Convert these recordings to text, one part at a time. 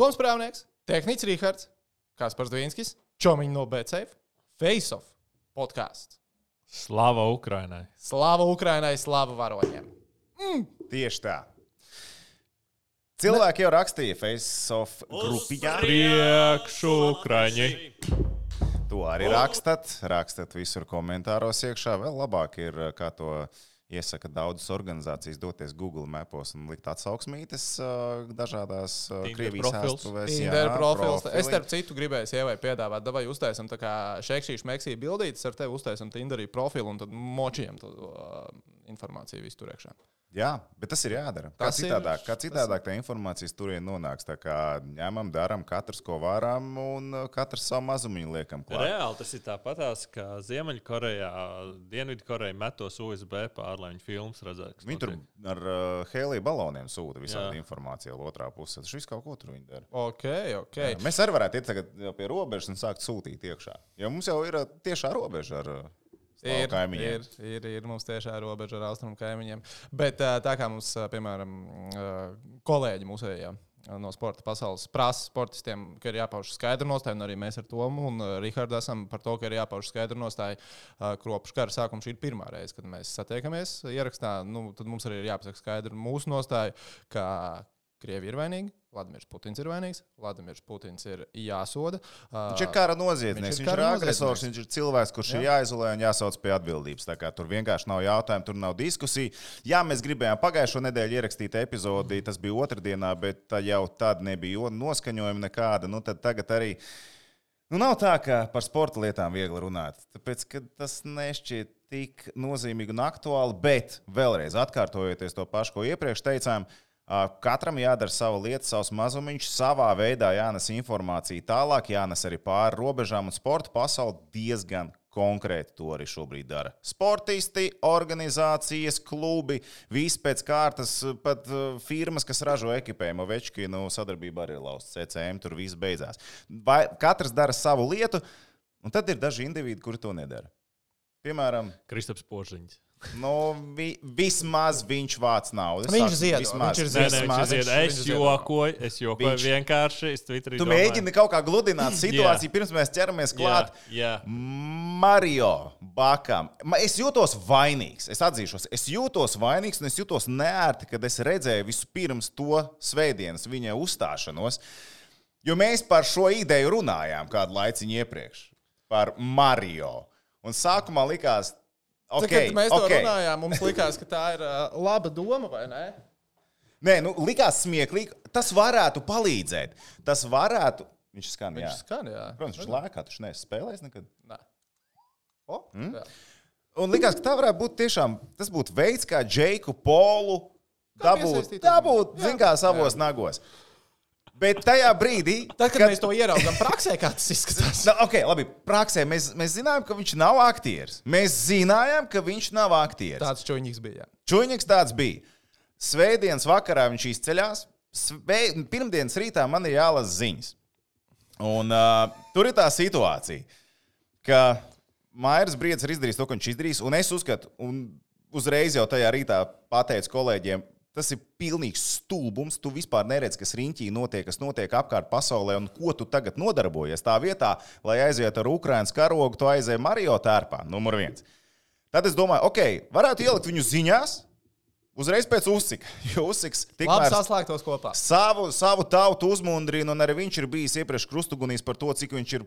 Toms Prāvnieks, Tehnicis Rīgards, Kaspars Dvīnskis, Čomiņš no BCF, Face Off podkāsts. Slava Ukrainai! Slava Ukrainai, slava varoņiem! Tieši tā. Cilvēki jau rakstīja Face-off grupiņā. Priekšu Ukraiņi! To arī rakstat. Rakstat visur komentāros iekšā. Vēl labāk ir, kā to iesaka daudzas organizācijas, doties Google mapos un likt atsauksmītes uh, dažādās uh, Krievijas profili. Es starp citu gribēju sievai piedāvāt, vai uztaisam tā kā šekšīšu meksiju bildītes ar tevi, uztaisam Tinderī profilu un tad močiem to uh, informāciju visu tur iekšā. Jā, bet tas ir jādara. Kā Tas ir- citādāk, kā tas citādāk tā informācijas turien nonāks. Tā kā ņemam, darām, katrs ko varam un uh, katrs savu mazumiņu liekam klāt. Reāli tas ir tāpatās, kā Ziemeļkorejā, Dienvidkoreja metos USB pāri, lai viņi filmas redzētu. Viņi tur ar uh, helija baloniem sūta visādi informāciju no otrā puses. Tas viss kaut ko tur viņi dara. Ok, ok. Jā, Mēs arī varētu iet tagad jau pie robežas un sākt sūtīt iekšā. Jo mums jau ir uh, tiešā robeža ar uh, Ir, ir, ir, ir mums tiešā robeža ar austrumu kaimiņiem. Bet tā kā mums, piemēram, kolēģi mūsējā no sporta pasaules prasa sportistiem, ka ir jāpauž skaidra nostāja, un arī mēs ar Tomu un Rihardu esam par to, ka ir jāpauž skaidra nostāja. ā, Kopš kara sākuma šī ir pirmā reize, kad mēs satiekamies ierakstā. Nu, tad mums arī ir jāpasaka skaidra mūsu nostāja, ka Krievija ir vainīga, Vladimirs Putins ir vainīgs, Vladimirs Putins ir jāsoda. Viņš ir kara noziedznieks, Viņš ir viņš ir agresors, viņš ir cilvēks, kurš ir jāizolē un jāsauc pie atbildības. Tur vienkārši nav jautājumu, tur nav diskusiju. Jā, mēs gribējām pagājušo nedēļu ierakstīt epizodi, tas bija otrdienā, bet jau tad nebija noskaņojuma nekāda. Nu, tagad arī. Nu, nav tā, ka par sporta lietām viegli runāt. Tāpēc, ka tas nešķiet tik nozīmīgi un aktuāli, bet vēlreiz atkārtojoties to pašu, ko iepriekš teicām, ā, katram jādara sava lieta, savs mazumiņš, savā veidā jānes informācija tālāk, jānes arī pāri robežām, un sporta pasaule diezgan konkrēti to arī šobrīd dara. Sportisti, organizācijas, klubi, viss pēc kārtas, pat firmas, kas ražo ekipējumu, Večkinu sadarbībā arī ir lausts CCM, tur viss beidzās. Vai katrs dara savu lietu, un tad ir daži individi, kuri to nedara. Piemēram, Kristaps Požiņš. Nu, vi, vismaz viņš vāc naudu. Es Viņš vismaz. viņš ir Vismaz viņš ir viņš- zied. Es jokoju, es jokoju Viņš- vienkārši. Es Tu domāju- mēģini kaut kā gludināt situāciju, pirms mēs ķeramies klāt. Jā, jā. Mario Bakam. Es jūtos vainīgs. Es atzīšos, es jūtos vainīgs un es jūtos neērti, kad es redzēju vispirms to svētdienas viņa uzstāšanos. Jo mēs par šo ideju runājām kādu laiciņu iepriekš. Par Mario. Un sākumā likās, Okay, okay, kad mēs to okay. runājām, mums likās, ka tā ir uh, laba doma, vai ne? Nē, nu, likās smieklīgi. Tas varētu palīdzēt. Tas varētu. Viņš skan, jā. Viņš skan, jā. Protams, viņš lēkā, taču neesi spēlējis nekad. Nē. O, mm? jā. Un likās, ka tā varētu būt tiešām tas būtu veids, kā Džeiku Polu dabūt, dabūt uzmanību. zin kā, savos nagos. Bet tajā brīdī, Tad, kad, kad mēs to ieraugām praksē, kā tas izskatās. Nu, okay, labi, praksē mēs, mēs zinājām, ka viņš nav aktieris. Mēs zinājām, ka viņš nav aktieris. Tāds čūniņš bija. jā. Čuņģis tāds bija. Svētdienas vakarā viņš izceļās. Sve... Pirmdienas rītā man ir jālasa ziņas. Un, uh, tur ir tā situācija, ka Mairs Briedis ir izdarījis to, ko viņš izdarījis. Un es uzskatu, un uzreiz jau tajā rītā pateicu kolēģiem, tas ir pilnīgs stulbums. Tu vispār neredzi, kas riņķī notiek, kas notiek apkārt pasaulē, un ko tu tagad nodarbojies. Tā vietā, lai aizietu ar Ukraiņas karogu, tu aizēji Mario tērpā, numur viens. Tad es domāju, ok, varētu ielikt viņu ziņās. Uzreiz pēc uzsika, jo uzsiks Labi tikmēr saslēgtos kopā. savu, savu tautu uzmundrina, un arī viņš ir bijis iepriekš krustugunīs par to, cik viņš ir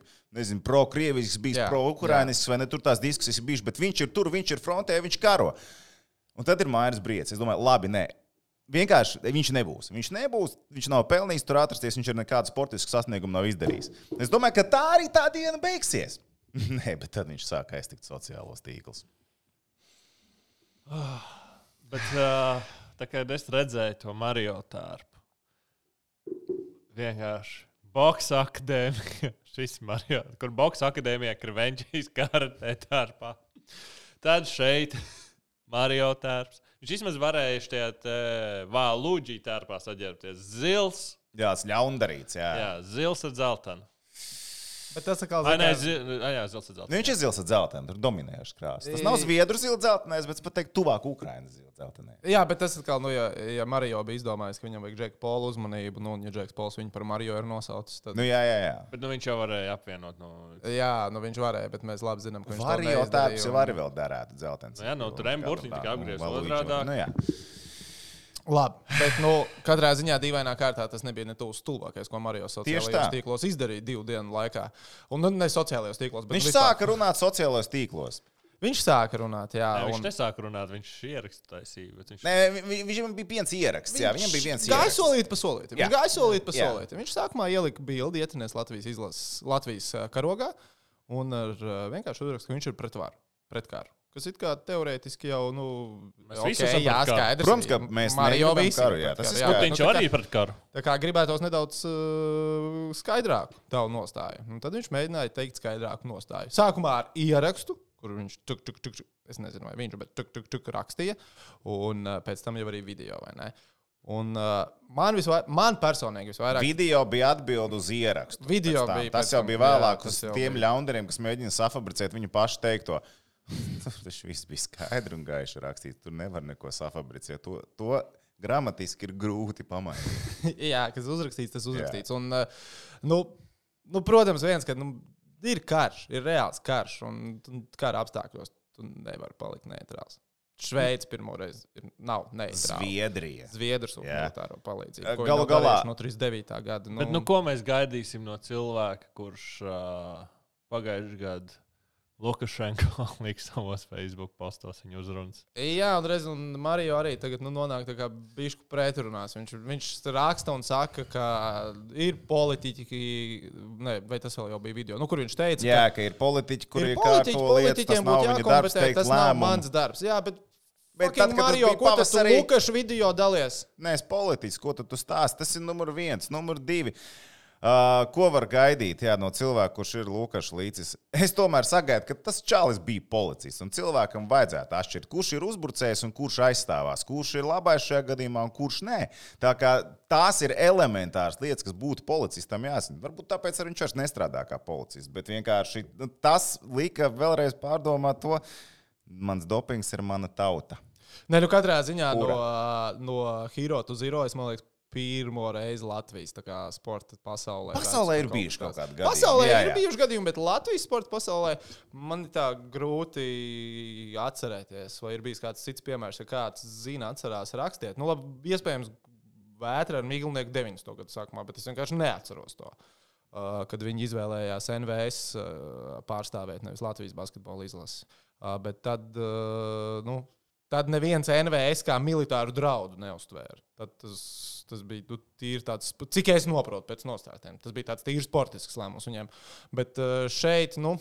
pro-krievisks, bijis pro-ukrainisks, vai ne tur tās diskusijas ir bijušas, bet viņš ir tur, viņš ir frontē, viņš karo. Un tad ir Mairis Briedis. Es domāju, labi, nē. Vienkārši viņš nebūs. Viņš nebūs, viņš nav pelnījis tur atrasties, viņš ir nekādu sportisku sasniegumu nav izdarījis. Es domāju, ka tā arī tā diena beigsies. Nē, bet tad viņš sāk aiztikt sociālos tīklus. Bet uh, tā kā es redzēju to Mario tārpu, vienkārši Boxa akadēmija, šis Mario, kur Boxa akadēmijā ir Venčijas karatē tārpā. Tad šeit Mario tārps. Viņš vismaz varēja šajā vāluģī tārpā saģērbties. Zils, Jā, tas ļaundarīts. Jā. jā, zils ar dzeltenu. Bet tas atkal Ai, nē, zi... Ai, jā, zelta zelta. Nu, viņš ir zils ar dzeltenu, tur dominējuši krāsas. Tas nav zviedru zils dzeltenais, bet pat teikt, tuvāk Ukraiņas zils dzeltenai. Jā, bet tas atkal, nu, ja, ja Mario bija izdomājis, ka viņam vajag Džeka Paula uzmanību, nu, un ja Džeks Pauls viņu par Mario ir nosaucis, tad. Nu, jā, jā, jā. Bet nu, viņš jau varēja apvienot. Nu, Jā, nu viņš varēja, bet mēs labi zinām, ka viņš Var to jau arī vēl darētu dzeltens. Nu jā, nu, tur M burtiņi tika apgriezti otrādāk. Labi, bet nu, katrā ziņā dīvainā kārtā tas nebija ne tūs stulbākais, ko Mario sociālajos tīklos izdarīja divu dienu laikā. Un nu, ne sociālajos tīklos, bet Viņš vispār. sāka runāt sociālajos tīklos. Viņš sāka runāt, jā. Nē, viņš un- nesāka runāt, viņš ierakstu taisīja. bet Viņš... Nē, vi- viņam bija viens ieraksts. Jā, viņam bija viens Gāja solīt pa solītam. Viņš gāja solīt pa solītam. Viņš sākumā ielika bildi, ietinās Latvijas izlases, Latvijas karogā un ar vienkārši uzrakstu, ka viņš ir pret varu, pret karu. Kas kā teorētiski jau, nu, Mēs okay, visi esam jā, skaidrs. Protams, ka mēs negribam visi karu, ir jā, tas ir jā. Viņš Nu, arī ir pret karu. Tā kā gribētos nedaudz uh, skaidrāku tavu nostāju. Un tad viņš mēģināja teikt skaidrāku nostāju. Sākumā ar ierakstu, kur viņš tuk, tuk, tuk, tuk, es nezinu, vai viņš, bet tuk, tuk, tuk rakstīja. Un uh, pēc tam jau arī video, vai ne? Un uh, man, visvair, man personīgi visvairāk. Video bija atbilde uz ierakstu. Video bija Tas jau bija jā, vēlāk tas uz jau tiem ļaundariem, kas mēģina safabricēt viņu pašu teikto. Tas viss bija skaidri un gaiši rakstīts. Tur nevar neko safabricēt. To, to gramatiski ir grūti pamainīt. Jā, kas uzrakstīts, tas uzrakstīts. Un, uh, nu, nu, protams, viens, ka nu, ir karš, ir reāls karš, un tu kara apstākļos tu nevari palikt neitrāls. Šveice pirmo reizi ir, nav neitrāla. Zviedrija. Zviedrus un Jā. militāro palīdzību. Eh, ko galu galā- No 39. gada. Nu, Bet, nu, ko mēs gaidīsim no cilvēka, kurš uh, pagājušajā gadā Lukašenko liks savos Facebook postos viņa uzrunas? Jā, un reiz un Mario arī tagad nu, nonāk tā kā bišku pretrunās. Viņš, viņš raksta un saka, ka ir politiķi, ne, vai tas vēl jau bija video, nu, kur viņš teica, Jā, ka ir politiķi, ka kuri ir politiķi, lietas, tas politiķiem nav būtu viņa darbs jākompetē, teikt tas nav lēmumu. mans darbs. Jā, bet, Bet bet tad, kad Mario, bija ko tas tu pavasarī- Lukašu video dalies? Nē, es politiski, ko tu, tu stāsti? Tas ir numur viens, numur divi. Uh, ko var gaidīt jā, no cilvēka, kurš ir Lukas Līcis? Es tomēr sagaidu, ka tas čalis bija policists. Un cilvēkam vajadzētu atšķirt, kurš ir uzbrucējs un kurš aizstāvās, kurš ir labais šajā gadījumā un kurš nē. Tā kā tās ir elementāras lietas, kas būtu policistam jāzina. Varbūt tāpēc viņš vairs nestrādā kā policists. Bet vienkārši nu, tas lika vēlreiz pārdomāt to, mans dopings ir mana tauta. Nē, nu katrā ziņā no, Kura? no Hero to Zero, es liekas, pirmo reizi Latvijas sporta pasaulē. Pasaulē ir bijuši kaut kādi gadījumi. Pasaulē Jā, ir jā. bijuši gadījumi, bet Latvijas sporta pasaulē man ir tā grūti atcerēties. Vai ir bijis kāds cits piemērs, ja kāds zina, atcerās rakstiet. Nu, labi, iespējams, vētra ar Miglnieku 90. gadu sākumā, bet es vienkārši neatceros to. Uh, kad viņi izvēlējās NVS uh, pārstāvēt, nevis Latvijas basketbola izlasi. Uh, bet tad, uh, nu, tad neviens NVS kā militāru draudu neustvēra. Tad tas, tas bija nu, tīri tāds, cik es saprotu pēc nostājiem. Tas bija tāds tīri sportisks lēmums viņiem. Bet uh, šeit, nu,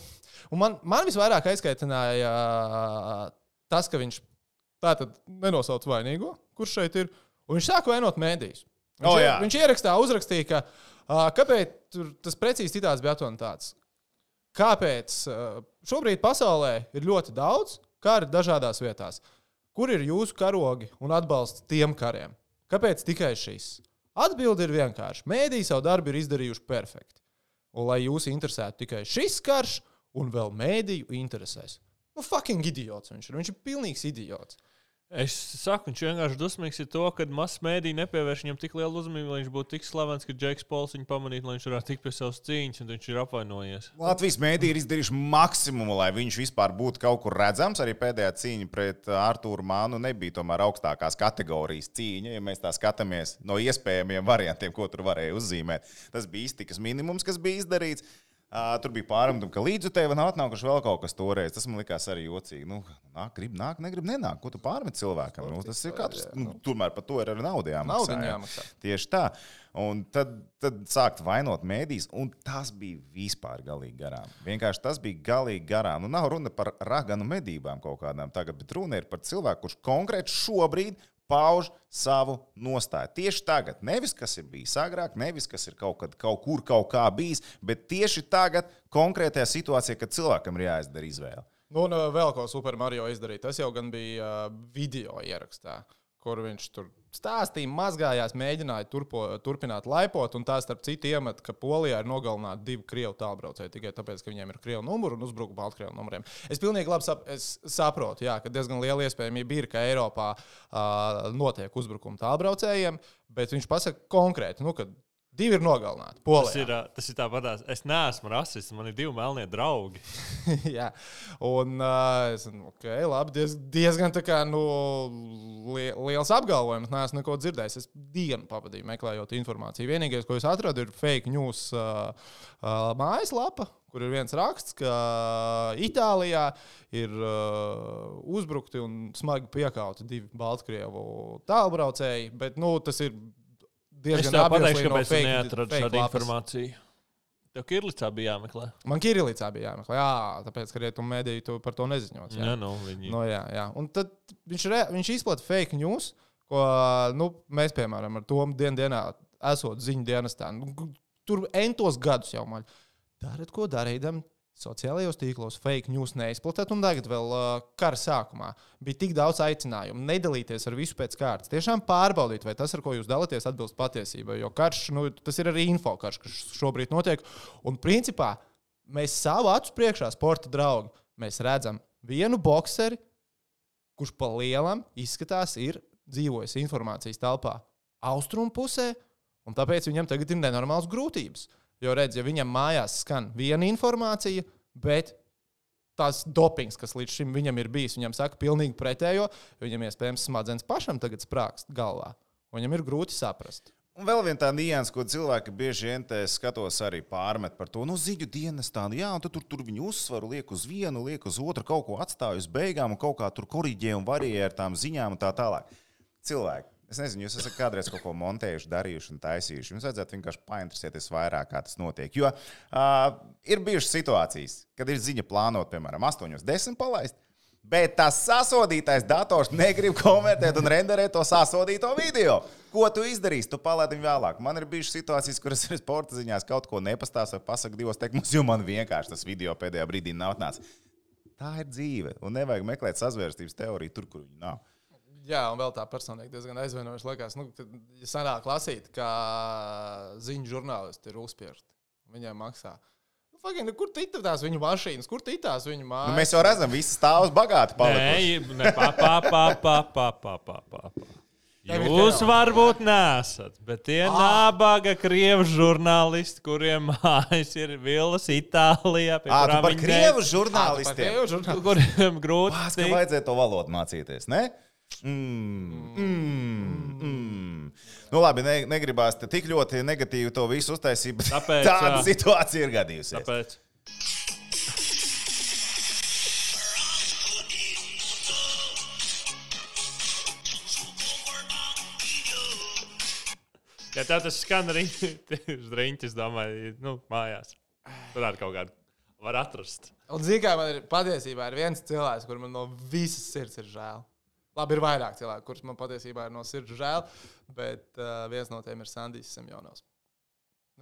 man, man visvairāk aizskaitināja uh, tas, ka viņš tātad nenosauc vainīgo, kurš šeit ir, un viņš sāka vainot mēdījus. Viņš, O, ie- jā. viņš ierakstā uzrakstīja, ka uh, kāpēc tur tas precīzi citāts bija aptuveni tāds. Kāpēc uh, šobrīd pasaulē ir ļoti daudz karu dažādās vietās? Kur ir jūsu karogi un atbalsts tiem kariem? Kāpēc tikai šis? Atbilde ir vienkārša. Mēdīji savu darbu ir izdarījuši perfekti. Un lai jūs interesētu tikai šis karš, un vēl mēdīju interesēs. Nu, fucking idiots viņš ir. Viņš ir pilnīgs idiots. Es saku, viņš vienkārši dusmīgs ir to, ka masu mēdīņi nepievērš viņam tik lielu uzmanību, lai viņš būtu tik slavens, ka Džeks Pols viņu pamanītu, lai viņš varētu tikt pie savas cīņas, un viņš ir apvainojies. Latvijas mēdī ir izdarījuši maksimumu, lai viņš vispār būtu kaut kur redzams. Arī pēdējā cīņa pret uh, Arthuru Mānu nebija tomēr augstākās kategorijas cīņa. Ja mēs tā skatāmies no iespējamiem variantiem, ko tur varēja uzzīmēt, tas bija iztikas minimums, kas bija izdarīts. Uh, tur bija pārmetumi, ka līdzi tev nav atnākuši vēl kaut kas toreiz. Tas man likās arī jocīgi. Nu, nāk, grib, nāk, negrib, nenāk. Ko tu pārmet cilvēkam? Nu, tas ir katrs. Nu, tomēr par to ir arī nauda jāmaksā. Jāmaksā. Tieši tā. Un tad, tad sākt vainot mēdīs, un tas bija vispār galīgi garām. Vienkārši tas bija galīgi garām. Nu, nav runa par raganu medībām kaut kādām tagad, bet runa ir par cilvēku, kurš konkrēti šobrīd pauž savu nostāju. Tieši tagad, nevis kas ir bijis agrāk, nevis kas ir kaut, kad, kaut kur kaut kā bijis, bet tieši tagad, konkrētajā situācijā, kad cilvēkam ir jāizdara izvēle. Nu, un uh, vēl ko Super Mario izdarīja. Tas jau gan bija uh, video ierakstā, kur viņš tur stāstīja, mazgājās, mēģināja turpo, turpināt laipot. Un tā, starp citu, iemet, ka Polijā ir nogalināti divi krievu tālbraucēji tikai tāpēc, ka viņiem ir krievu numuri un uzbruka Baltkrievu numuriem. Es pilnīgi labi sap, es saprotu, jā, ka diezgan liela iespējamība ir, ka Eiropā uh, notiek uzbrukumi tālbraucējiem, bet viņš pasaka konkrēti, nu, ka Divi ir nogalināti. Polijā. Tas ir, tas ir tāpat. Es neesmu rasists, man ir divi melnie draugi. Jā, un uh, es domāju, ok, labi, diez, diezgan kā, nu, li, liels apgalvojums. Nē, es neko dzirdēju. Es dienu pavadīju meklējot informāciju. Vienīgais, ko es atradu, ir fake news uh, uh, mājaslapa, kur ir viens raksts, ka Itālijā ir uh, uzbrukti un smagi piekauti divi Baltkrievu tālbraucēji. Bet nu, tas ir diezgan obviously pateikšu, no kāpēc es neatradu šādu lapas. informāciju. Tev Kirlicā bija jāmeklē. Man Kirillicā bija jāmeklē, jā, tāpēc, ka rietumu mēdīju tu par to neziņots. Jā, nu, viņi. No, jā, jā. Un tad viņš, re, viņš izplatīja fake news, ko nu, mēs, piemēram, ar to dienu dienā esot ziņu dienestā. Nu, tur entos gadus jau maļ. Dariet, ko darījām. Sociālajos tīklos fake news neizplatīt, un tagad vēl uh, kara sākumā bija tik daudz aicinājumu nedalīties ar visu pēc kārtas. Tiešām pārbaudīt, vai tas, ar ko jūs dalāties, atbilst patiesībai. Jo karš, nu, tas ir arī info karš, kas šobrīd notiek. Un principā mēs savu acu priekšā, sporta draugi, mēs redzam vienu boxeri, kurš pa lielam izskatās, ir dzīvojis informācijas telpā austrumu pusē, un tāpēc viņam tagad ir nenormāls grūtības. Jo redz, ja viņam mājās skan viena informācija, bet tas dopings, kas līdz šim viņam ir bijis, viņam saka pilnīgi pretējo, jo viņam iespējams smadzenes pašam tagad sprākst galvā. Viņam ir grūti saprast. Un vēl viena tā nianses, ko cilvēki bieži vien skatos arī pārmet par to, nu, ziņu dienestā, nu, jā, un tur, tur viņu uzsvaru liek uz vienu, liek uz otru, kaut ko atstāj uz beigām, un kaut kā tur korģē un varēja ar tām ziņām un tā tālāk. Cilvēki, es nezinu, jūs esat kādreiz kaut ko montējuši, darījuši un taisījuši. Jums vajadzētu vienkārši painteresēties vairāk, kā tas notiek. Jo uh, ir bijušas situācijas, kad ir ziņa plānota, piemēram, 8.10 palaist. Bet tas sasodītais dators negrib konvertēt un renderēt to sasodīto video. Ko tu izdarīsi? Tu palaidi viņu vēlāk. Man ir bijušas situācijas, kuras ir sporta ziņās kaut ko nepastāsta vai pasakā divos teikumus, jo man vienkārši tas video pēdējā brīdī nav atnācis. Tā ir dzīve. Un nevajag meklēt sazvērstības teoriju tur, kur viņa nav. Jā, un vēl tā personīgi diezgan aizvainojuši. Liekas, nu, kad ja sanāk lasīt, ka ziņu žurnālisti ir uzspiežti. Viņiem maksā. Nu, fucking, nu, kur titās viņu mašīnas, kur titās viņu mājas? Nu, mēs jau redzam, visi stāvus bagāti palikuši. Nē, ne, pa, pa, pa, pa, pa, pa, pa, pa. Jūs varbūt nesat, bet tie Ah. nabaga krievu žurnālisti, kuriem mājas ir vilnas Itālijā, pie Ā, tu kurām par krievu žurnālistiem. Kuriem grūti tikt. vajadzēja to valodu mācīties, ne? Mm, mm, mm. Nu, labi, ne, negribās te tik ļoti negatīvi to visu uztaisīt, bet Tāpēc, tāda jā. situācija ir gadījusies. Tāpēc. Ja tev tas skan arī uz rīņķis, domāju, nu, mājās. Tur arī kaut kādu var atrast. Un, zini, kā man ir patiesībā ir viens cilvēks, kurš man no visas sirds ir žēl. Labi, ir vairāk cilvēku, kurus man patiesībā ir no sirds žēl, bet uh, viens no tiem ir Sandijs Semjonovs.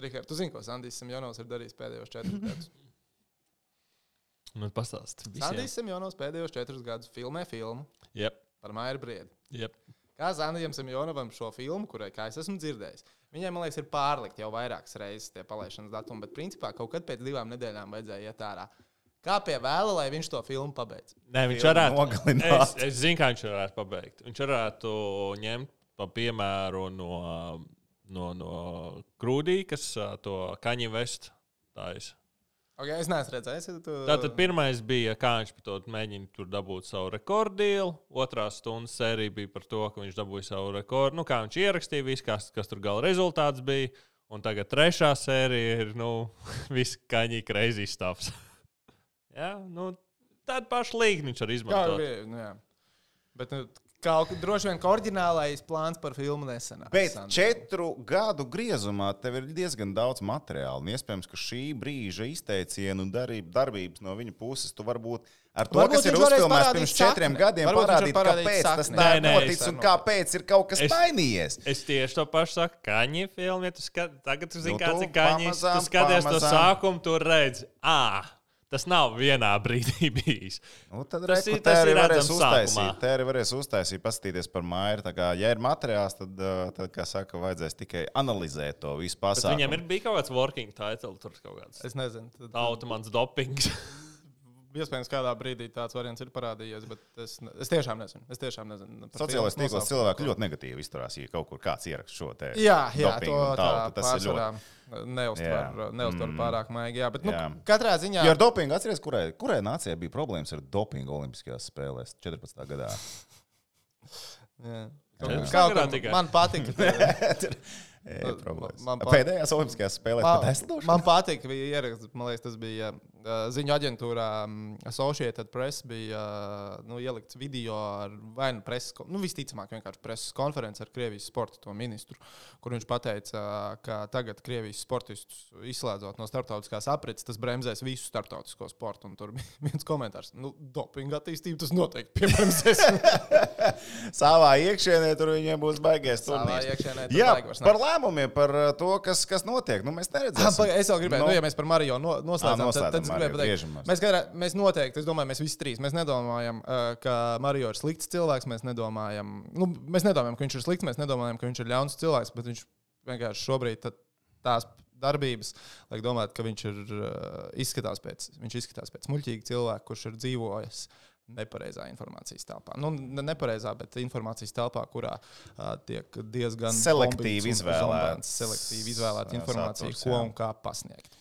Rikārd, tu zini, ko Sandijs Semjonovs ir darījis pēdējos četrus gadus? Nu, pastāst. Sandijs Semjonovs pēdējos četrus gadus filmē filmu Yep, par Maiju Briedi. yep. Kā Zandijam Semjonovam šo filmu, kurai, kā es esmu dzirdējis, viņai, man liekas, ir pārlikt jau vairākas reizes tie palaišanas datumi, bet principā kaut kad pēc divām nedēļām vajadzēja iet ārā. Kā pie vēla, lai viņš to filmu pabeigts? Nē, viņš varētu. nogalināt. Es, es zinu, kā viņš varētu pabeigt. Viņš varētu ņemt pa piemēru no, no, no Krūdī, kas to kaņu vest. Taisa. Okay, es neesmu redzējis, ja tu... Tātad pirmais bija, kā viņš par to mēģina tur dabūt savu rekordielu. Otrā stundas sērija bija par to, ka viņš dabūja savu rekordu. Nu, kā viņš ierakstīja, visu, kas, kas tur gala rezultāts bija. Un tagad trešā sērija ir nu, viss kaņī crazy stuff. Jā, nu, tādu pašu līniju viņš izmantot. bija, nu. Bet nu, kaut kā droši vien ka oriģinālais plāns par filmu nesenā. Bet četru gadu griezumā tev ir diezgan daudz materiāla. Un Iespējams, ka šī brīža izteicienu un darība, darbības no viņa puses tu varbūt ar to, Varbūt kas ir uzfilmēts pirms četriem sakni. gadiem, Varbūt parādīt, kāpēc tas sakni. tā Nē, ir noticis un kāpēc ir kaut kas Es- mainījies. Es tieši to pašu saku, kaņi filmu. Ja tu skat, tagad tu zini, Nu, kāds tu ir kaņis. Tu pamazām, skaties to pamazām. sākumu, tur redz, ah, Tas nav vienā brīdī bijis. Nu, tad Tas reku, ir- tas arī ir varēs uztaisīt. Te arī varēs uztaisīt, paskatīties par māju. Tā kā, ja ir materiāls, tad, tad kā saka, vajadzēs tikai analizēt to visu Bet pasākumu. viņiem ir bija kaut kāds working title, tur kaut kāds Es nezinu. Tad, automāts dopings. Iespējams, kādā brīdī tāds variants ir parādījies, bet es, es tiešām nezinu. Es tiešām nezinu. Sociālais tīkls cilvēki ļoti negatīvi izturās, ja kaut kur kāds ieraksta šo te Jā, jā to tautu. Tas ir ļoti. neuztver, Jā. neuztver Mm. pārāk maigi. Jā, bet nu, Jā. katrā ziņā. Jo ar dopingu atceries, kurai, kurai nācijai bija problēmas ar dopingu Olimpiskajās spēlēs 14. gadā? Jā. Kaut tikai. man patīk. Jā, problēmas. man pa- Pēdējās Olimpiskajās spēlēs Man, pat man patīk, ka bija ieraksts, man liekas, tas bija uh, ziņu aģentūrā um, Associated Press, bija uh, nu, ielikts video ar vai nu preses, nu visticamāk vienkārši preses konferenci ar Krievijas sporta ministru, kur viņš pateica, uh, ka tagad Krievijas sportistus izslēdzot no starptautiskās aprits, tas bremzēs visu starptautisko sportu. Un tur bija viens komentārs, nu, dopinga attīstība tas noteikti piebremzēs. Savā iekšienē tur viņiem būs tur Jā, par lēmumiem, par uh, to, kas, kas notiek. Nu, mēs neredzēsim. pa- Es vēl gribēju, Nu, nu, ja mēs par Mariju no, noslēdzām, Ā, tad, tad es noslēdzam gribēju Mariju, pateikt, griežamies. mēs, garā, mēs noteikti, es domāju, mēs visi trīs, mēs nedomājam, uh, ka Marija ir slikts cilvēks, mēs nedomājam, nu, mēs nedomājam, ka viņš ir slikts, mēs nedomājam, ka viņš ir ļauns cilvēks, bet viņš vienkārši šobrīd tās darbības, lai domātu, ka viņš ir uh, izskatās pēc, viņš izskatās pēc muļķīga cilvēka, kurš ir dzīvojis nepareizā informācijas telpā. Nu, ne nepareizā, bet informācijas telpā, kurā uh, tiek diezgan Selektīvi zonbērns, selektīvi izvēlēta informācija, ko un kā pasniegt.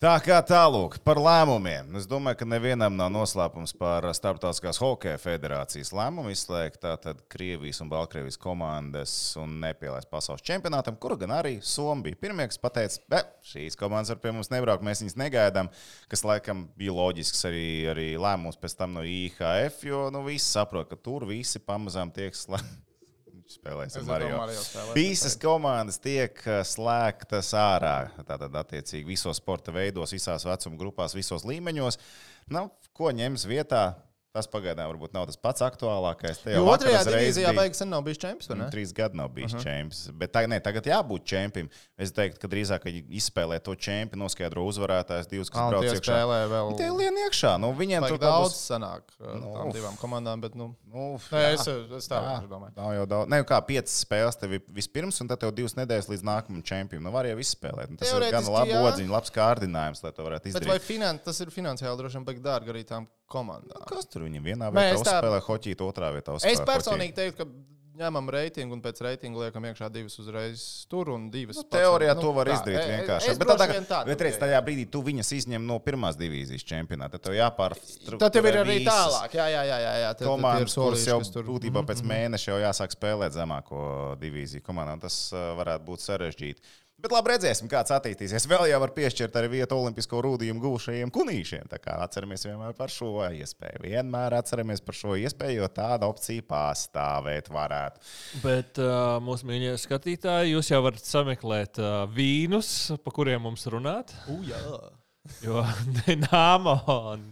Tā kā tālāk par lēmumiem. Es domāju, ka nevienam nav noslēpums par Startautiskās hokeja federācijas lēmumu izslēgt tātad Krievijas un Baltkrievijas komandas un nepielaist pasaules čempionātam, kuru gan arī Somija bija pirmie, kas pateica, ka šīs komandas var pie mums nebraukt, mēs viņus negaidām, kas laikam bija loģisks arī, arī lēmums pēc tam no IHF, jo nu, visi saprot, ka tur visi pamazām tiek slēgti. Spēlēsim Mario. Mario spēlēs. Visas komandas tiek uh, slēgtas ārā. Tātad, attiecīgi, visos sporta veidos, visās vecuma grupās, visos līmeņos. Nu, ko ņems vietā? Tas pagaidām varbūt nav tas pats aktuālākais. Jo otrajā divīzijā beigas sen nav bijis čempions? Nu, Trīs gadi nav bijis uh -huh. čempions. Bet tā, ne, tagad jābūt čempionam. Es teiktu, ka drīzāk izspēlē to čempionu, noskaidro uzvarētājs, divus, kas brauc iekšā. vēl Tie lien iekšā. Nu, viņiem tur daudz būs- sanāk uh, Nu, tām divām komandām, bet, nu, Nu, nē, es, es tā Jā, domāju. Nav jau daudz. Ne, kā piecas spēles tev ir vispirms, un tad tev divas nedēļas līdz nākamajam čempionam. Nu, var jau visu spēlēt. Nu, tas ir gan labi jā. odziņš, labs kārdinājums, lai to varētu Bet izdarīt. vai finan tas ir finansiāli droši vien baigi dārgi arī tām komandām? Kas tur viņam vienā Nē, vietā es tā- uzspēlē hoķīt, otrā vietā Es personīgi teiktu, ka ņemam reitingu un pēc reitinga liekam iekšā divas uzreiz tur un divas. Nu, teorijā nu, to var tā, izdarīt e- e- vienkārši. es Bet, tādā, vien tā bet tur redz, pieeju. tajā brīdī tu viņas izņem no pirmās divīzijas čempionāta. Tad tev jāpārstrukturē. Tad tev ir arī tālāk. Jā, jā, jā. jā, jā. Tad- tad Komandas, kuras solīši, jau tur- būtībā pēc Mhm, mhm. mēneša jau jāsāk spēlēt zemāko divīziju komandām. Tas varētu būt sarežģīti. Bet labi, redzēsim, kāds attīstīsies. Vēl jau var piešķirt arī vietu olimpisko rūdījumu gūšajiem kunīšiem. Tā kā atceramies vienmēr par šo iespēju. Vienmēr atceramies par šo iespēju, jo tāda opcija pastāvēt varētu. Bet uh, mūsu mīļie skatītāji, jūs jau varat sameklēt uh, vīnus, pa kuriem mums runāt. U, jā. Jo Dienāmo un,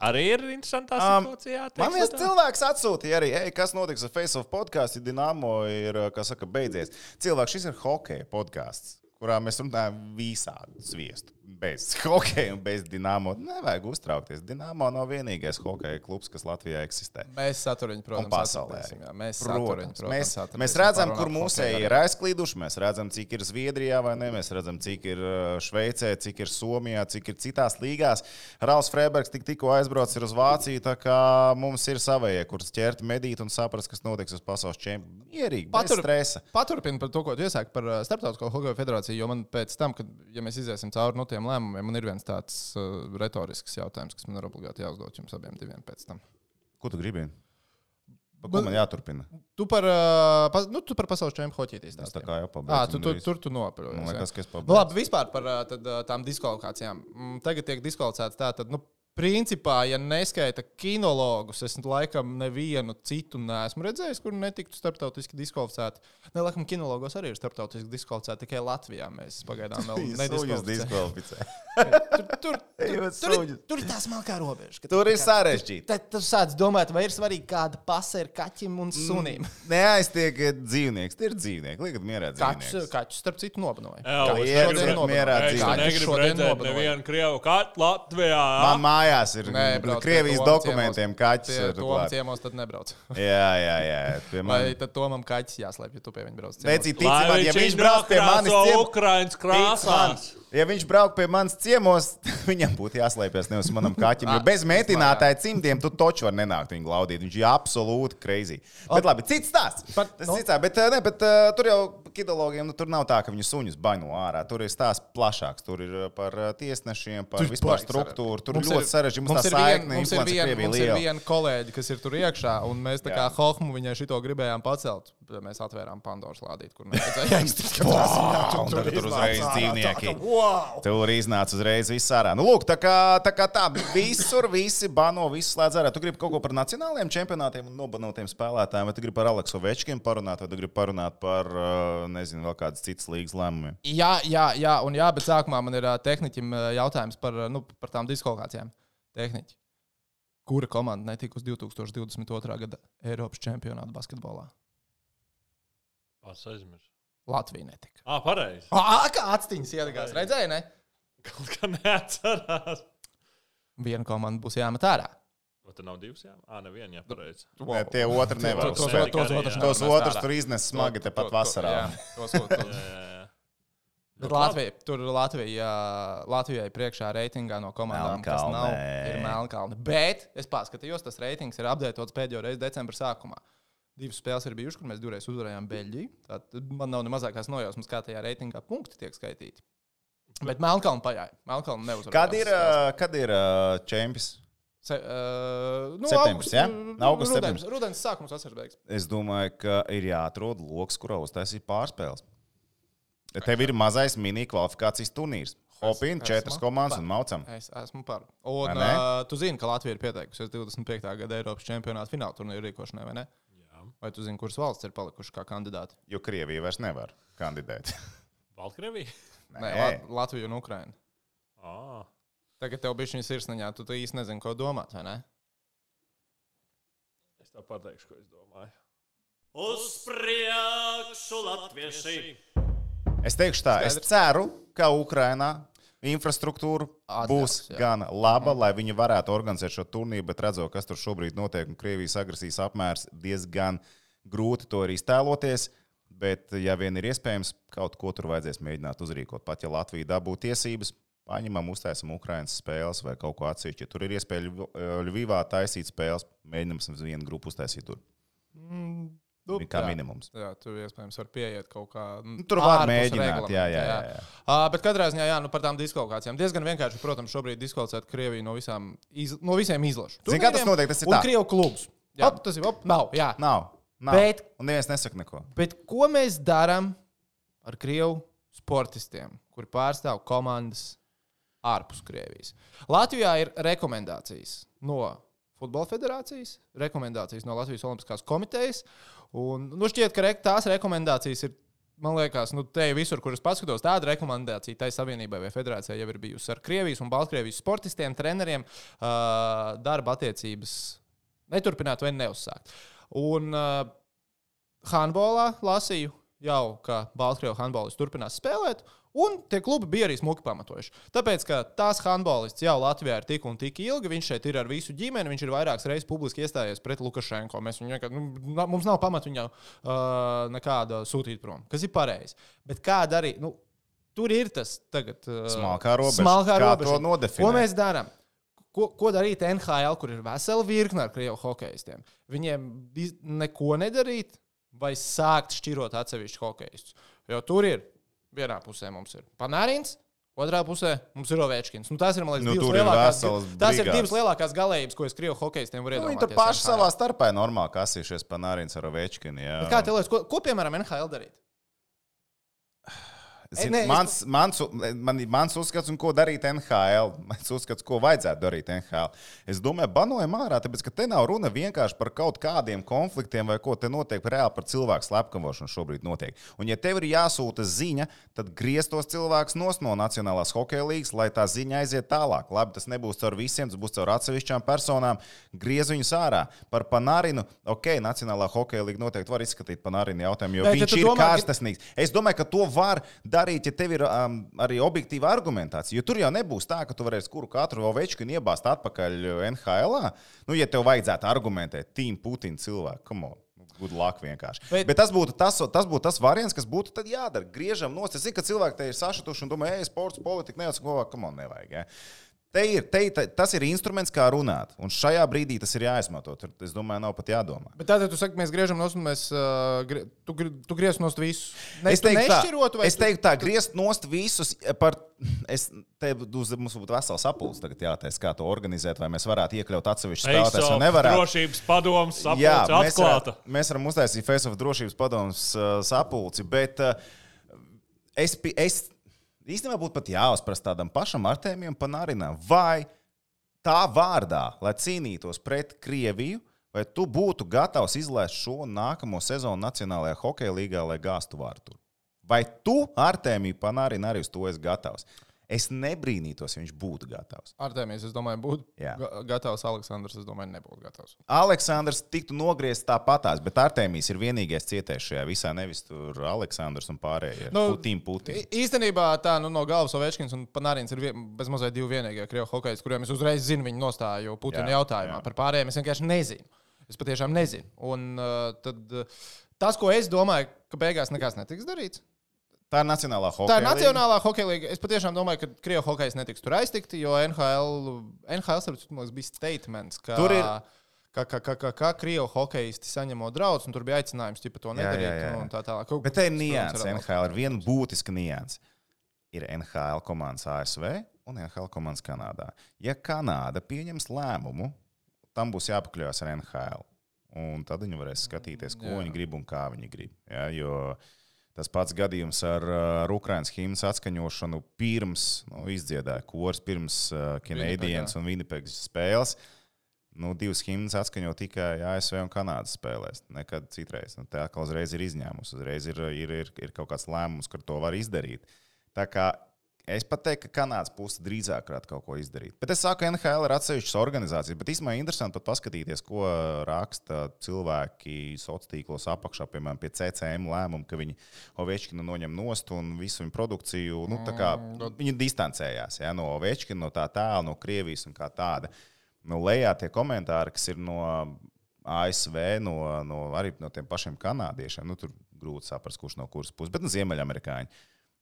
arī ir interesantā Um, situācijā. Man teiksim viens tā. cilvēks atsūtīja arī, Ei, kas notiks ar Face of podkāstu, Dienāmo ir, kā saka, beidzies. Cilvēks, šis ir hokeja podkāsts, kurā mēs runājam visādi sviestu. Bez hokeja un bez Dienāmo. Nevajag uztraukties. Dienāmo nav vienīgais hokeja klubs, kas Latvijā eksistē. Mēs saturiņu, protams, Un pasaulē. Mēs Protams, saturiņu, protams, mēs, atradīsim mēs redzam, kur mūsēji ir aizklīduši. Mēs redzam, cik ir Zviedrijā, vai ne? Mēs redzam, cik ir uh, Šveicē, cik ir Somijā, cik ir citās līgās. Rāls Freibergs tik, tikko aizbraucis uz Vāciju. Tā kā mums ir savējie, kurus ķert medīt un saprast, kas notiks uz pasaules čempionāta. Mierīgi, Patur- stresa. Paturpinu par to, ko tu iesāki par uh, Startautisko hokeja federāciju, jo man pēc tam, kad ja mēs iziesim cauri no tiem lēmumiem, man ir viens tāds uh, retorisks jautājums, kas man ir obligāti jāuzdod jums abiem diviem pēc tam. Ko tu gribi? Pa ko Man- man jāturpina? Tu par, uh, pas, nu, tu par pasaules čempionu hoķītīs. Es tā kā jau Ah, pabeidzu. tu, tu, tur tu nopļojies. Man liekas, ka es Nu, pabeidzu. labi, vispār par uh, tad, uh, tām diskvalifikācijām. Mm, Tagad tiek diskvalificēts tā, tad, nu, principā, ja neskaita kinologus, es laikam nevienu citu neesmu redzējis, kur netiktu starptautiski diskvalificēti. Ne, laikam, kinologos arī ir starptautiski diskvalificēti, tikai Latvijā mēs pagaidām vēl nediskvalificējam. diskvalificē. Tur, tur, tur, tur, ir- suņus. tur ir tā smalkā robeža. ka Tur ir sarežģīti. Tad tu sāc domāt, vai ir svarīgi, kāda pasa ir kaķim un sunim. Neaiztiek dzīvnieks. Tie ir dzīvnieki. Liekat, mierā dzīvnieks. kaķis starp citu, nobanoja. Jā, mierā. Kaķis negribu redzēt nevienu krievu katru Latvijā. Man mājās ir Nē, brauc pie Krievijas dokumentiem ciemos. kaķis. Pie ir Toma klāt. ciemos tad nebrauc. Jā, jā, jā. Pie Vai man- tad Tomam kaķis jāslēpj, ja tu pie viņa brauc? ciemos? Tici man, ja viņš brauc pie manis ciemos, Ukraiņas krāsās. Ja viņš brauc pie manis ciemos, viņam būtu jāslēpjas nevis manam kaķim. Jo bez mētinātāja cimdiem tu taču vari nenākt viņu glaudīt. Viņš ir absolūti crazy. Bet labi, cits stāsts. Par- Tas nu- cits bet, eh, ne, bet uh, tur jau kidologiem nu, tur nav tā, ka viņu suņus baino ārā. Tur ir stāsts plašāks. Tur ir eh, par tiesnešiem, par Tur vispār struktūru. Tur Mums ļoti sarežģīti. Mums, ir saikne, mums ir vien, mums ir viena kolēģi, kas ir tur iekšā, un mēs tā kā. Hohmu viņai šito gribējām pacelt. Bet Mēs atvērām Pandoras lādīt, kur mēs redzējām, ka Un tagad tur uzreiz dzīvnieki. Wow! Tur iznāca uzreiz viss ārā. Nu, lūk, tā kā tā, kā tā visur visi bano, visi slēdz ārā. Tu gribi kaut ko par nacionālajiem čempionātiem un nobanotiem spēlētājiem, vai tu gribi par Aleksu Večkiem parunāt, vai tu gribi parunāt par, uh, nezinu, vēl kādas citas līgas lēmumiem? Jā, jā, jā, un jā, bet sākumā man ir ā, tehniķim ā, jautājums par, nu, par tām diskvalifikācijām. Tehniķi. Kura komanda netika uz 2022. gada Eiropas čempionāta basketbolā? Pats aizmirsu. Latvija netika. Ah, pareizi. Ah, kā atstiņas iedegās, redzēji, ne? Kaut kā neatcerās. Viena komanda būs jāmet ārā. Vai tur nav divas? Jā, ah, neviena, jā, pareizi. Nē, tie otri nevar. Tos, tos, tos, tos. Tos ārā. tur iznes smagi tepat vasarā. jā, tos- tos- tos. Jā, jā, jā. Bet Latvija, tur Latvija, Latvijai priekšā reitingā no komandām, kas nav, ir Melnkalne. Bet es paskatījos, tas reitings ir apdētots pēdējo reizi decembra sākumā. Divas spēles ir bijušas, kur mēs divreiz uzvarējām Beļģiju. Tad man nav ne mazākās nojausmas, kā tajā reitingā punkti tiek skaitīti. Bet Melnkalna pajāja. Melnkalna neuzvarēja. Kad ir, uh, kad ir uh, čempions? Se, uh, nu, Septembris, augusts, ja? uh, Augusts, rudens, septembris. rudens sākums, vasaras beigas. Es domāju, ka ir jāatrod lokus, kurā uztaisīt pārspēles. Tev ir mazais mini kvalifikācijas turnīrs. Hopin, četras esmu komandas par. un maucam. Es esmu par. Un uh, tu zini, ka Latvija ir pieteikusies 25. gada Eiropas čempionāta fināla turnīra rīkošanai, vai ne? Jā. Vai tu zini, kuras valsts ir palikušas kā kandidāti? Jo Krievija vairs nevar kandidēt. Baltkrievija? Nē, Lat Latvija un Ukraina. Ah. Tagad tev bija šī sirsniņā, tu, tu īsti nezini, ko domāt, vai ne? Es tev pateikšu, ko es domāju. Uz priekšu, latvieši! Es teikšu tā, es Skaidrs. ceru, ka Ukrainā infrastruktūra Atļaus, būs jā. gan laba, lai viņi varētu organizēt šo turnīru, bet redzot, kas tur šobrīd notiek, un Krievijas agresijas apmērs diezgan grūti to arī iztēloties. Bet, ja vien ir iespējams, kaut ko tur vajadzēs mēģināt uzrīkot. Pat ja Latvija dabū tiesības, paņemam, uztaisam Ukraiņas spēles vai kaut ko atsevišķu. Ja tur ir iespēja Ļu- Ļuvīvā taisīt spēles, mēģinam vienu grupu uztaisīt tur. Mm, nu, Kā jā. minimums. Jā, tur iespējams var pieiet kaut kā. Nu, tur var mēģināt, jā, jā, jā, jā. Uh, bet katrā ziņā, jā, nu, par tām diskvalifikācijām. Diezgan vienkārši, protams, šobrīd diskvalificēt Krieviju no, visām, iz, no visiem izlašu. Zini, kā tas notiek? Tas ir. Krievu klubs. Jā, Hop. tas ir op, nav. Jā. Nav. nav. Bet- Un neviens nesaka neko. Bet ko mēs darām ar Krievu sportistiem, kuri pārstāv komandas ārpus Krievijas? Latvijā ir rekomendācijas no Futbola federācijas, rekomendācijas no Latvijas Olimpiskās komitejas. Un, nu, šķiet, ka re, tās rekomendācijas ir. Man liekas, nu, te visur, kur es paskatos, tāda rekomendācija tai savienībai vai federācijai jau ir bijusi ar Krievijas un Baltkrievijas sportistiem, treneriem, uh, darba attiecības neturpināt vai neuzsākt. Un uh, handbolā lasīju jau, ka Baltkrievijas handbolists turpinās spēlēt. Un tie klubi bija arī smuki pamatojuši. Tāpēc, ka tās handbolists jau Latvijā ir tik un tik ilgi, viņš šeit ir ar visu ģimeni, viņš ir vairākas reizes publiski iestājies pret Lukašenko. Mēs viņu vienkārši, nu, mums nav pamata viņu uh, nekāda sūtīt prom, kas ir pareizi. Bet kāda arī, nu, tur ir tas tagad. Uh, Smalkā robeža. Smalkā Kā robeža. to nodefinēt? Ko mēs darām? Ko, ko darīt NHL, kur ir vesela virkne ar krievu hokeistiem? Viņiem neko nedarīt, vai sākt šķirot atsevišķus hokeistus. Jo tur ir vienā pusē mums ir Panārins, otrā pusē mums ir Ovečkins. Nu, tās ir, liekas, Nu, divas, ir lielākās, veselas tās ir divas lielākās galējības, ko es krievu hokeistiem varu Nu, viņi iedomāties. tur paši NHL. savā starpā ir normāli kasījušies pa Nārīnas ar Ovečkinu. jā. Bet Kā tev liekas, ko, ko piemēram NHL darīt? Zin, nē, es- mans, mans, man, mans uzskats, un ko darīt NHL. Mans uzskats, ko vajadzētu darīt NHL. Es domāju, banojam ārā, tāpēc, ka te nav runa vienkārši par kaut kādiem konfliktiem vai ko te notiek reāli par cilvēku slepkavošanu šobrīd notiek. Un, ja tev ir jāsūta ziņa, tad griez tos cilvēkus nos no Nacionālās hokeja līnijas, lai tā ziņa aiziet tālāk. Labi, tas nebūs caur visiem, tas būs caur atsevišķām personām. Griez viņus ārā. Par Panārinu, ok, Nacionālā hokeja līnija noteikti var izskatīt Panārinu jautājumu, jo ja viņš ir domā, ka- kārstasnīgs. Es domāju, ka to var darīt, ja tev ir um, arī objektīva argumentācija. Jo tur jau nebūs tā, ka tu varēsi kuru katru ovečku iebāzt atpakaļ NHL. -ā. Nu, ja tev vajadzētu argumentēt, Tīm Putina cilvēku, come on. Good luck vienkārši. Bet, Bet- tas, būtu tas, tas būtu tas variants, kas būtu tad jādara. Griežam no Es zinu, ka cilvēki te ir sašutuši un domā, ej, sports, politika, ko kam on nevajag. Ja? Te ir, te, te, tas ir instruments, kā runāt. Un šajā brīdī tas ir jāizmanto. Tur, es domāju, nav pat jādomā. Bet tātad tu saki, mēs griežam nost, un mēs, uh, grie, tu, tu griez nost visu. Ne, Es tu teiktu, tā, es tu- teiktu, tā, griezt nost visus par. Es, te uz, mums būtu vesels sapulcs tagad jātaisa, kā to organizēt, vai mēs varētu iekļaut atsevišķu spēlētāju, vai nevarētu. drošības padomus Jā, sapulce mēs, atklāta. varam, mēs varam uztaisīt Face of drošības padomus uh, sapulci, bet uh, es, es īstenībā būtu pat jāuzprast tādam pašam Artēmijam Panarinam, vai tā vārdā, lai cīnītos pret Krieviju, vai tu būtu gatavs izlaist šo nākamo sezonu Nacionālajā hokeja līgā, lai gāstu vārtu? Vai tu, Artēmija Panarina, arī uz to esi gatavs? Es nebrīnītos, ja viņš būtu gatavs. Artēmijas, es domāju, būtu Jā. ga- gatavs. Aleksandrs, es domāju, nebūtu gatavs. Aleksandrs tiktu nogriezts tāpatās, bet Artēmijas ir vienīgais cietējs šajā visā, nevis tur Aleksandrs un pārējie. Nu, Putin, Putin. Īstenībā tā nu, no galvas Ovečkins un Panārins ir vien, bez mazliet divi vienīgie krievu hokeji, kuriem es uzreiz zinu viņu nostāju Putina Jā, jautājumā. jā. Par pārējiem es vienkārši nezinu. Es patiešām nezinu. Un uh, tad, uh, tas, ko es domāju, ka beigās nekas netiks darīts. Tā ir Nacionālā hokeja. Tā ir. Nacionālā hokeja līnga. Es patiešām domāju, ka krievu hokejs netiks tur aiztikti, jo NHL, NHL liekas, bija statements, ka. Tur ir- Kā, kā, kā, kā, kā krievu hokeisti saņemot draudus, un tur bija aicinājums, ja to Jā, nedarīt. jā, jā. nu, un Tā tālāk. Kaut- Bet te ir nianses. NHL ir viena būtiska nianses. Ir NHL komandas ASV un NHL komandas Kanādā. Ja Kanāda pieņems lēmumu, tam būs jāpakļaujas ar NHL. Un tad viņi varēs skatīties, ko Jā. viņi grib un kā viņi grib. Ja, jo tas pats gadījums ar, ar Ukraiņas himnas atskaņošanu pirms nu, izdziedāja kurs, pirms uh, Canadiens un Winnipēgas spēles. Nu, divas himnas atskaņo tikai ASV un Kanādas spēlēs. Nekad citreiz. Nu, tā atkal uzreiz ir izņēmums. Uzreiz ir, ir, ir, ir kaut kāds lēmums, ka to var izdarīt. Tā kā es pat teiktu, ka Kanādas puse drīzāk varētu kaut ko izdarīt. Bet es saku, NHL ir atsevišķas organizācijas. Bet īstenībā interesanti pat paskatīties, ko raksta cilvēki sociālos tīklos apakšā, piemēram, pie CCM lēmuma, ka viņi Ovečkinu noņem nost un visu viņu produkciju. Nu, kā viņi distancējās ja, no Ovečkina, no tā tēla, no Krievijas un kā tāda. Nu, lejā tie komentāri, kas ir no ASV, no, no, arī no tiem pašiem kanādiešiem, nu, tur grūti saprast, kurš no kuras puses, bet no ziemeļamerikāņi.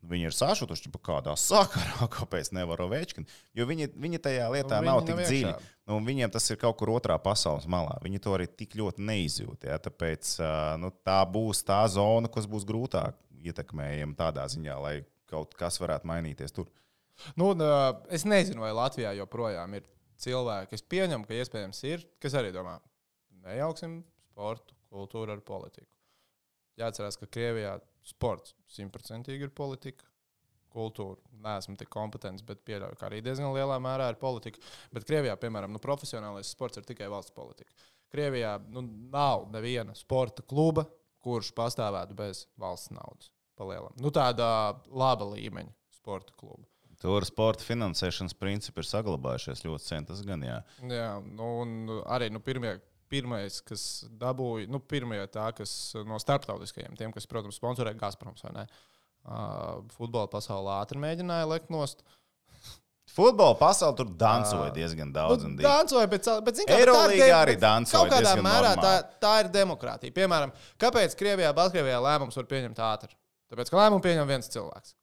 Viņi ir sašutuši, ka kādā sakarā, kāpēc nevar Ovečkinu. Jo viņi, viņi tajā lietā Nu, nav tik nav dziļi. Nu, viņiem tas ir kaut kur otrā pasaules malā. Viņi to arī tik ļoti neizjūt. Ja? Tāpēc nu, tā būs tā zona, kas būs grūtāk ietekmējama tādā ziņā, lai kaut kas varētu mainīties tur. Nu, es nezinu, vai Latvijā joprojām ir cilvēki. Es pieņemu, ka iespējams ir, kas arī domā, nejauksim sportu, kultūru ar politiku. Jāatcerās, ka Krievijā sports simtprocentīgi ir politika. Kultūra. Nē, esmu tik kompetents, bet pieļauju, ka arī diezgan lielā mērā ir politika. Bet Krievijā, piemēram, nu, profesionālais sports ir tikai valsts politika. Krievijā nu, nav neviena sporta kluba, kurš pastāvētu bez valsts naudas. Palielam. Nu, tāda laba līmeņa sporta kluba. Tur sporta finansēšanas principi ir saglabājušies ļoti sen. Tas gan jā. Jā, nu, un arī nu, pirmie, pirmais, kas dabūja, nu, pirmie tā, kas no starptautiskajiem, tiem, kas, protams, sponsorē Gazproms vai ne, uh, futbola pasaulē ātri mēģināja lekt nost. Futbola pasaulē tur dancoja diezgan daudz. Nu. Dancoja, bet, bet zin, Eirolīgā tā ir- arī dancoja Kaut kādā mērā tā, normāli. tā ir demokrātija. Piemēram, kāpēc Krievijā, Baltkrievijā lēmums var pieņemt ātri? Tāpēc, ka lēmumu pieņem viens cilvēks.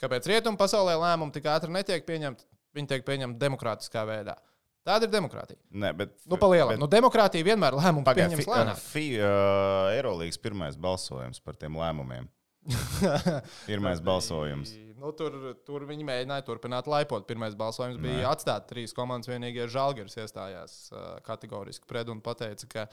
Kāpēc rietumu pasaulē lēmumi tik ātri netiek pieņemti? Viņi tiek pieņemti demokrātiskā veidā. Tāda ir demokrātija. Nē, bet, Nu, pa lielam. bet- Nu, demokrātija vienmēr lēmumu Pagaid, pieņems lēnāk. uh, Eirolīgas pirmais balsojums par tiem lēmumiem. Pirmais balsojums. Nu, tur, tur viņi mēģināja turpināt laipot. Pirmais balsojums bija atstāt trīs komandas. Vienīgie žēlgars iestājās uh, kategoriski pret un teica, ka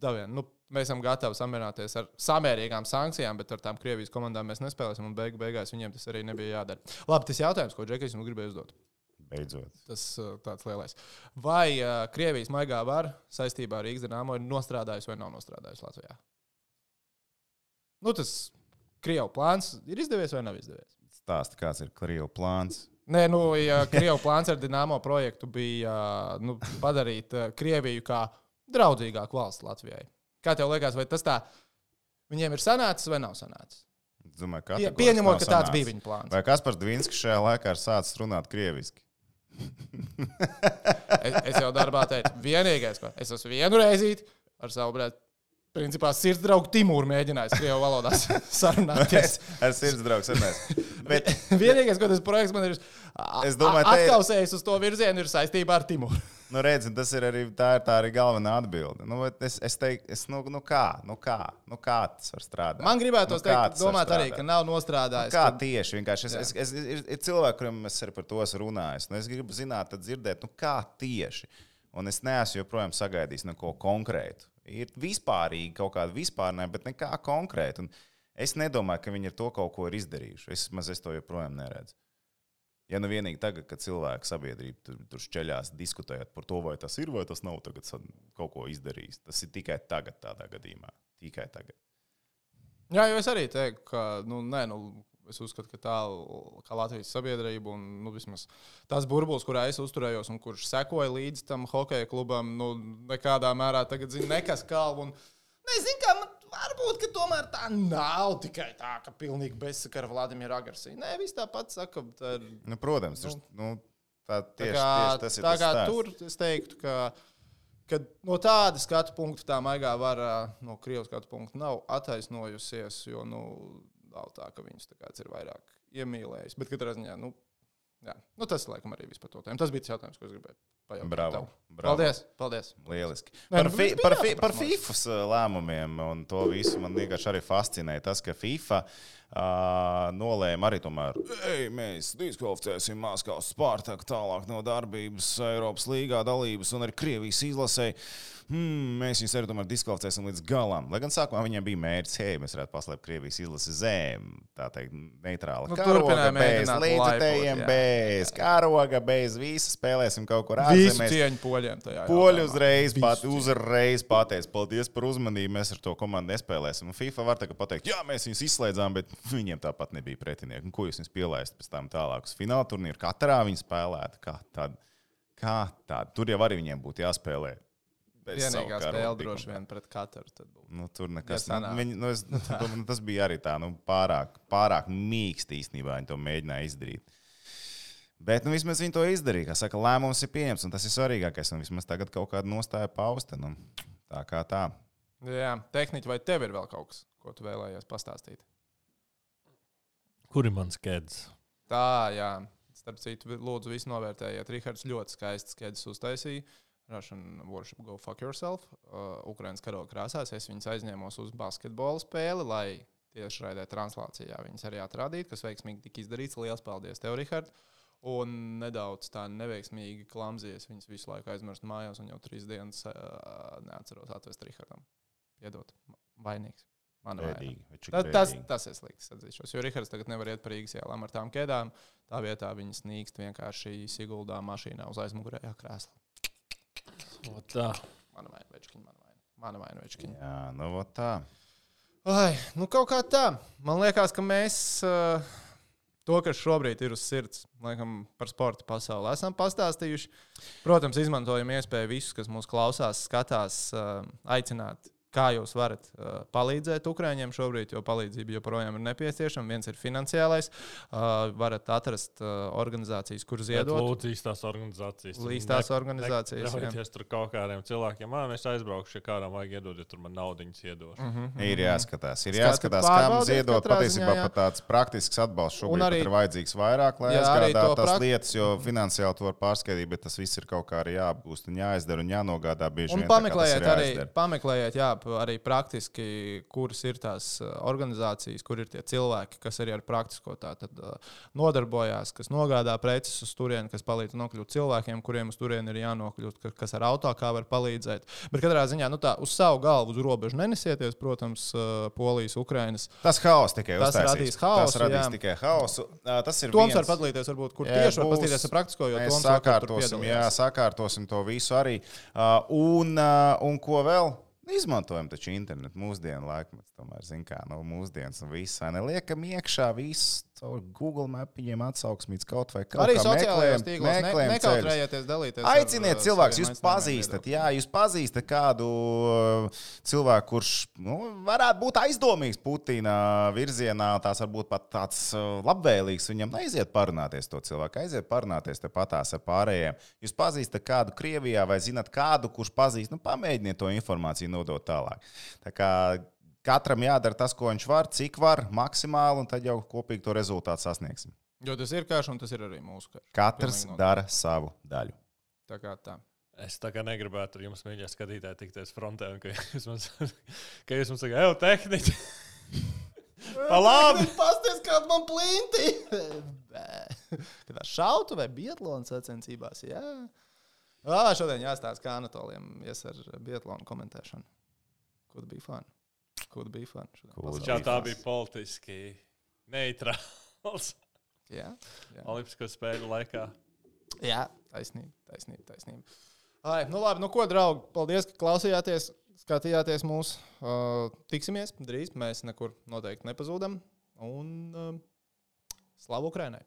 Davien, nu, mēs esam gatavi samierināties ar samērīgām sankcijām, bet ar tām Krievijas komandām mēs nespēlēsim. Un beigu, beigās viņiem tas arī nebija jādara. Labi, tas jautājums, ko Džekijs mums gribēja uzdot. Beidzot. Tas uh, tāds lielais. Vai uh, Krievijas maigā vara saistībā ar Rīgas dīnāmo ir nostrādājusi vai nav nostrādājusi Latvijā? Nu, tas Krievijas plāns ir izdevies vai nav izdevies? Stāsti, kāds ir Krievijas plāns. Nē, nu, ja Krievijas plāns ar Dienāmo projektu bija uh, nu, padarīt uh, Krieviju kā draudzīgāku valsts Latvijai. Kā tev liekas, vai tas tā viņiem ir sanācis vai nav sanācis? Domāju, pieņemot, ka tāds bija viņa plāns. Vai Kaspars Dvīnskis šajā laikā ir sācis runāt krieviski? Es, es jau darbā teicu, vienīgais, ko es esmu vienu reizi ar savu brāli. Principā sirds draugu Timūru mēģinājis krievu valodā sarunāties. Es esmu sirds draugs, Ernēs. Bet Vienīgais, ko tas projekts man ir Es domāju, a- te ir- atkausējis uz to virzienu, ir saistībā ar Timūru. Nu, redzi, tas ir arī tā, ir tā arī galvenā atbilde. Nu, es, es teiktu, es, nu, nu kā, nu kā, nu kā tas var strādāt? Man gribētos nu, teikt, domāt arī, ka nav nostrādājis. Kā ka- tieši vienkārši? Es, es, es, ir, ir cilvēki, kuriem es arī par to esmu runājis. Nu, es gribu zināt, dzirdēt, nu, kā tieši. Un es neesmu joprojām sagaidījis neko konkrētu. Ir vispārīgi kaut kāda vispārnē, bet nekā konkrēta. Es nedomāju, ka viņi ar to kaut ko ir izdarījuši. Es maz es to joprojām neredzu. Ja nu vienīgi tagad, kad cilvēki sabiedrība tur, tur šķeļās, diskutējot par to, vai tas ir vai tas nav tagad kaut ko izdarījis. Tas ir tikai tagad, tādā gadījumā. Tikai tagad. Jā, jo es arī teiktu, ka nu, nē, nu, es uzskatu, ka tā kā Latvijas sabiedrība un nu, vismaz tās burbulis, kurā es uzturējos un kurš sekoja līdz tam hokeja klubam, nu, nekādā mērā tagad zina nekas kalvu. Un, nezinu, kā man varbūt, tomēr tā nav tikai tā, ka pilnīgi bezsakara Vladimira agresija. Nē, viss tāpat saka, tā ir. Nu, protams, tur, nu, tā Tā tieši, kā, tieši tas ir. tā tas kā stāsts. tur es teiktu, ka, ka no tāda skatu punkta tā maigā vara no Krievijas skatu punkta nav attaisnojusies, jo nu, nav tā, ka viņus tā kāds ir vairāk iemīlējis. Bet katrā ziņā, nu, jā. nu, tas laikam arī viss par to tēmu. Tas bija tas jautājums, ko es gribēju pajautāt. Bravo, bravo. Paldies! paldies. Lieliski. Nē, Par, nu, fi, par, fi, par jāprasmās. FIFA lēmumiem un to visu man vienkārši arī fascinē tas, ka FIFA uh, nolēma arī tomēr, ej, mēs diskvalificēsim Maskavas Spartaku tālāk no darbības Eiropas līgā dalības un arī Krievijas izlasēji. Hmm, mēs viņus arī tomēr diskvalificēsim līdz galam. Lai gan sākumā viņiem bija mērķis, hei, mēs varētu paslēpt Krievijas izlasi zem, tā teikt, neitrāla Nu, karoga, bez līdzekļiem, bez karoga, bez visa spēlēsim kaut kur Visu cieņu poļiem tajā. Poļi uzreiz, pat, uzreiz pateica, paldies par uzmanību. Mēs ar to komandu nespēlēsim. Un FIFA var tagad pateikt, jā, mēs viņus izslēdzām, bet viņiem tāpat nebija pretinieki. Un ko jūs viņus pielaist pēc tam tālāk uz fināla turnīru? Katrā viņi spēlētu. Kā tad? Kā tad? Tur jau arī viņiem būtu jāspēlē. Vienīgā spēle droši vien pret katru. Nu, tur nekas sanāk. viņi, nu, es, domāju, Tas bija arī tā, nu, pārāk, pārāk mīksti īstenībā. Viņi to mēģināja izdarīt. Bet nu, vismaz viņi to izdarīja. Kā saka, lēmums ir pieņemts, un tas ir svarīgākais. Un vismaz tagad kaut kāda nostāja pausta. Nu, tā kā tā. Jā, tehniski, vai tev ir vēl kaut kas, ko tu vēlējies pastāstīt? Kur ir mans skēdz? Tā, jā. Starp citu, lūdzu, visu novērtējiet. Rihards ļoti skaisti skaidrs uztaisīja. Russian Worship Go Fuck Yourself. Uh, Ukraiņas karoga krāsās. Es viņus aizņēmos uz basketbola spēli, lai tieši raidē translācijā viņas arī atrādītu, kas veiksmīgi tika izdarīts. Lielas paldies tev, Rihard! Un nedaudz tā neveiksmīgi klamsies. Viņas visu laiku aizmirst mājās, un jau trīs dienas uh, neatceros atvest Rihardam. Piedod, vainīgs. Cik Ta, tas, tas ir slikti. Atzīšos, jo Rihards tagad nevar iet par Rīgas ielām ar tām ķēdām. Tā vietā viņas nīkst vienkārši Siguldā mašīnā uz aizmugurējā krēsla. Tā. Mana vaina, večkiņa, mana vaina. Mana vaina, večkiņa. Jā, nu vot tā. Ai, nu kaut kā tā. Man liekas, ka mēs uh, to, kas šobrīd ir uz sirds, laikam par sporta pasauli, esam pastāstījuši. Protams, izmantojam iespēju visus, kas mūs klausās, skatās, aicināt. Kā jūs varat uh, palīdzēt Ukrāņiem šobrīd, jo palīdzība joprojām ir nepieciešama. Viens ir finansiālais. Uh, varat atrast uh, organizācijas, kur Bet ziedot. Lūdzu, īstās organizācijas. Līstās ne- organizācijas, jā. Neļaujieties tur kaut kādiem cilvēkiem. Man es aizbraukšu, ja kādam vajag iedot, ja tur man naudiņas iedošu. Mm -hmm. Ir jāskatās, ir jāskatās, kam ziedot. Patiesībā jā. pat tāds praktisks atbalsts šobrīd arī- ir vajadzīgs vairāk, lai aizgādātu to tās prak- lietas, jo finansiāli to var pārskaitīt, bet tas viss ir kaut kā arī jāapgūst un jāizdara un jānogādā bieži Un vien. pameklējiet arī, pameklējiet, jā, arī praktiski, kuras ir tās uh, organizācijas, kur ir tie cilvēki, kas arī ar praktisko tā tad uh, nodarbojās, kas nogādā preces uz turieni, kas palīdz nokļūt cilvēkiem, kuriem uz turieni ir jānokļūt, ka- kas ar auto kā var palīdzēt. Bet katrā ziņā, nu tā, uz savu galvu, uz robežu nenesieties, protams, uh, Polijas, Ukrainas. Tas haoss tikai Tas uztaisīs. radīs haosu, Tas radīs jā. tikai haosu. Tas ir Toms viens. var padalīties, varbūt, kur Jā, tieši var paskatīties ar praktisko, jo Toms sakārtosim, jā, sakārtosim to visu arī. Uh, un, uh, un ko vēl? Izmantojam taču internetu. Mūsdienu laikmets, tomēr, zin kā, no mūsdienas un viss. vai ne? Liekam iekšā viss caur Google mapiņiem atsauksmīts kaut vai kaut Arī kā sociālajos meklējam- tīklos ne, nekautrējieties dalīties. Aiciniet cilvēkus, jūs pazīstat, jā, jūs pazīstat kādu uh, cilvēku, kurš nu, varētu būt aizdomīgs Putina virzienā, tās varbūt pat tāds uh, labvēlīgs. Viņam aiziet parunāties to cilvēku, aiziet parunāties tepatās ar pārējiem. Jūs pazīstat kādu Krievijā vai zinat kādu, kurš pazīst, nu pamēģiniet to informāciju nodot tālāk. Tā kā Katram jādara tas, ko viņš var, cik var, maksimāli, un tad jau kopīgi to rezultātu sasniegsim. Jo tas ir karš, un tas ir arī mūsu karš. Katrs dara savu daļu. Tā kā tā. Es tā kā negribētu ar jums mēģināt skatīties tikties frontē, un ka jūs man, ka jūs man sakāt, ej, tehniķi! Labi! Pastāstiet, kāda man plinti! Kad tā šautu vai biatlona sacensībās, jā. Ā, šodien jāstāsta, kā Anatoliem ies ar biatlonu komentēšanu. Kur bija fani? Šodien Kur pasaulē? Jā, tā bija politiski neitrāls Jā, jā. Olimpisko spēļu laikā. jā, taisnība, taisnība. taisnība. Ai, nu labi, nu ko, draugi, paldies, ka klausījāties, skatījāties mūs. Uh, tiksimies drīz, mēs nekur noteikti nepazūdam. Un uh, slavu Ukrainai!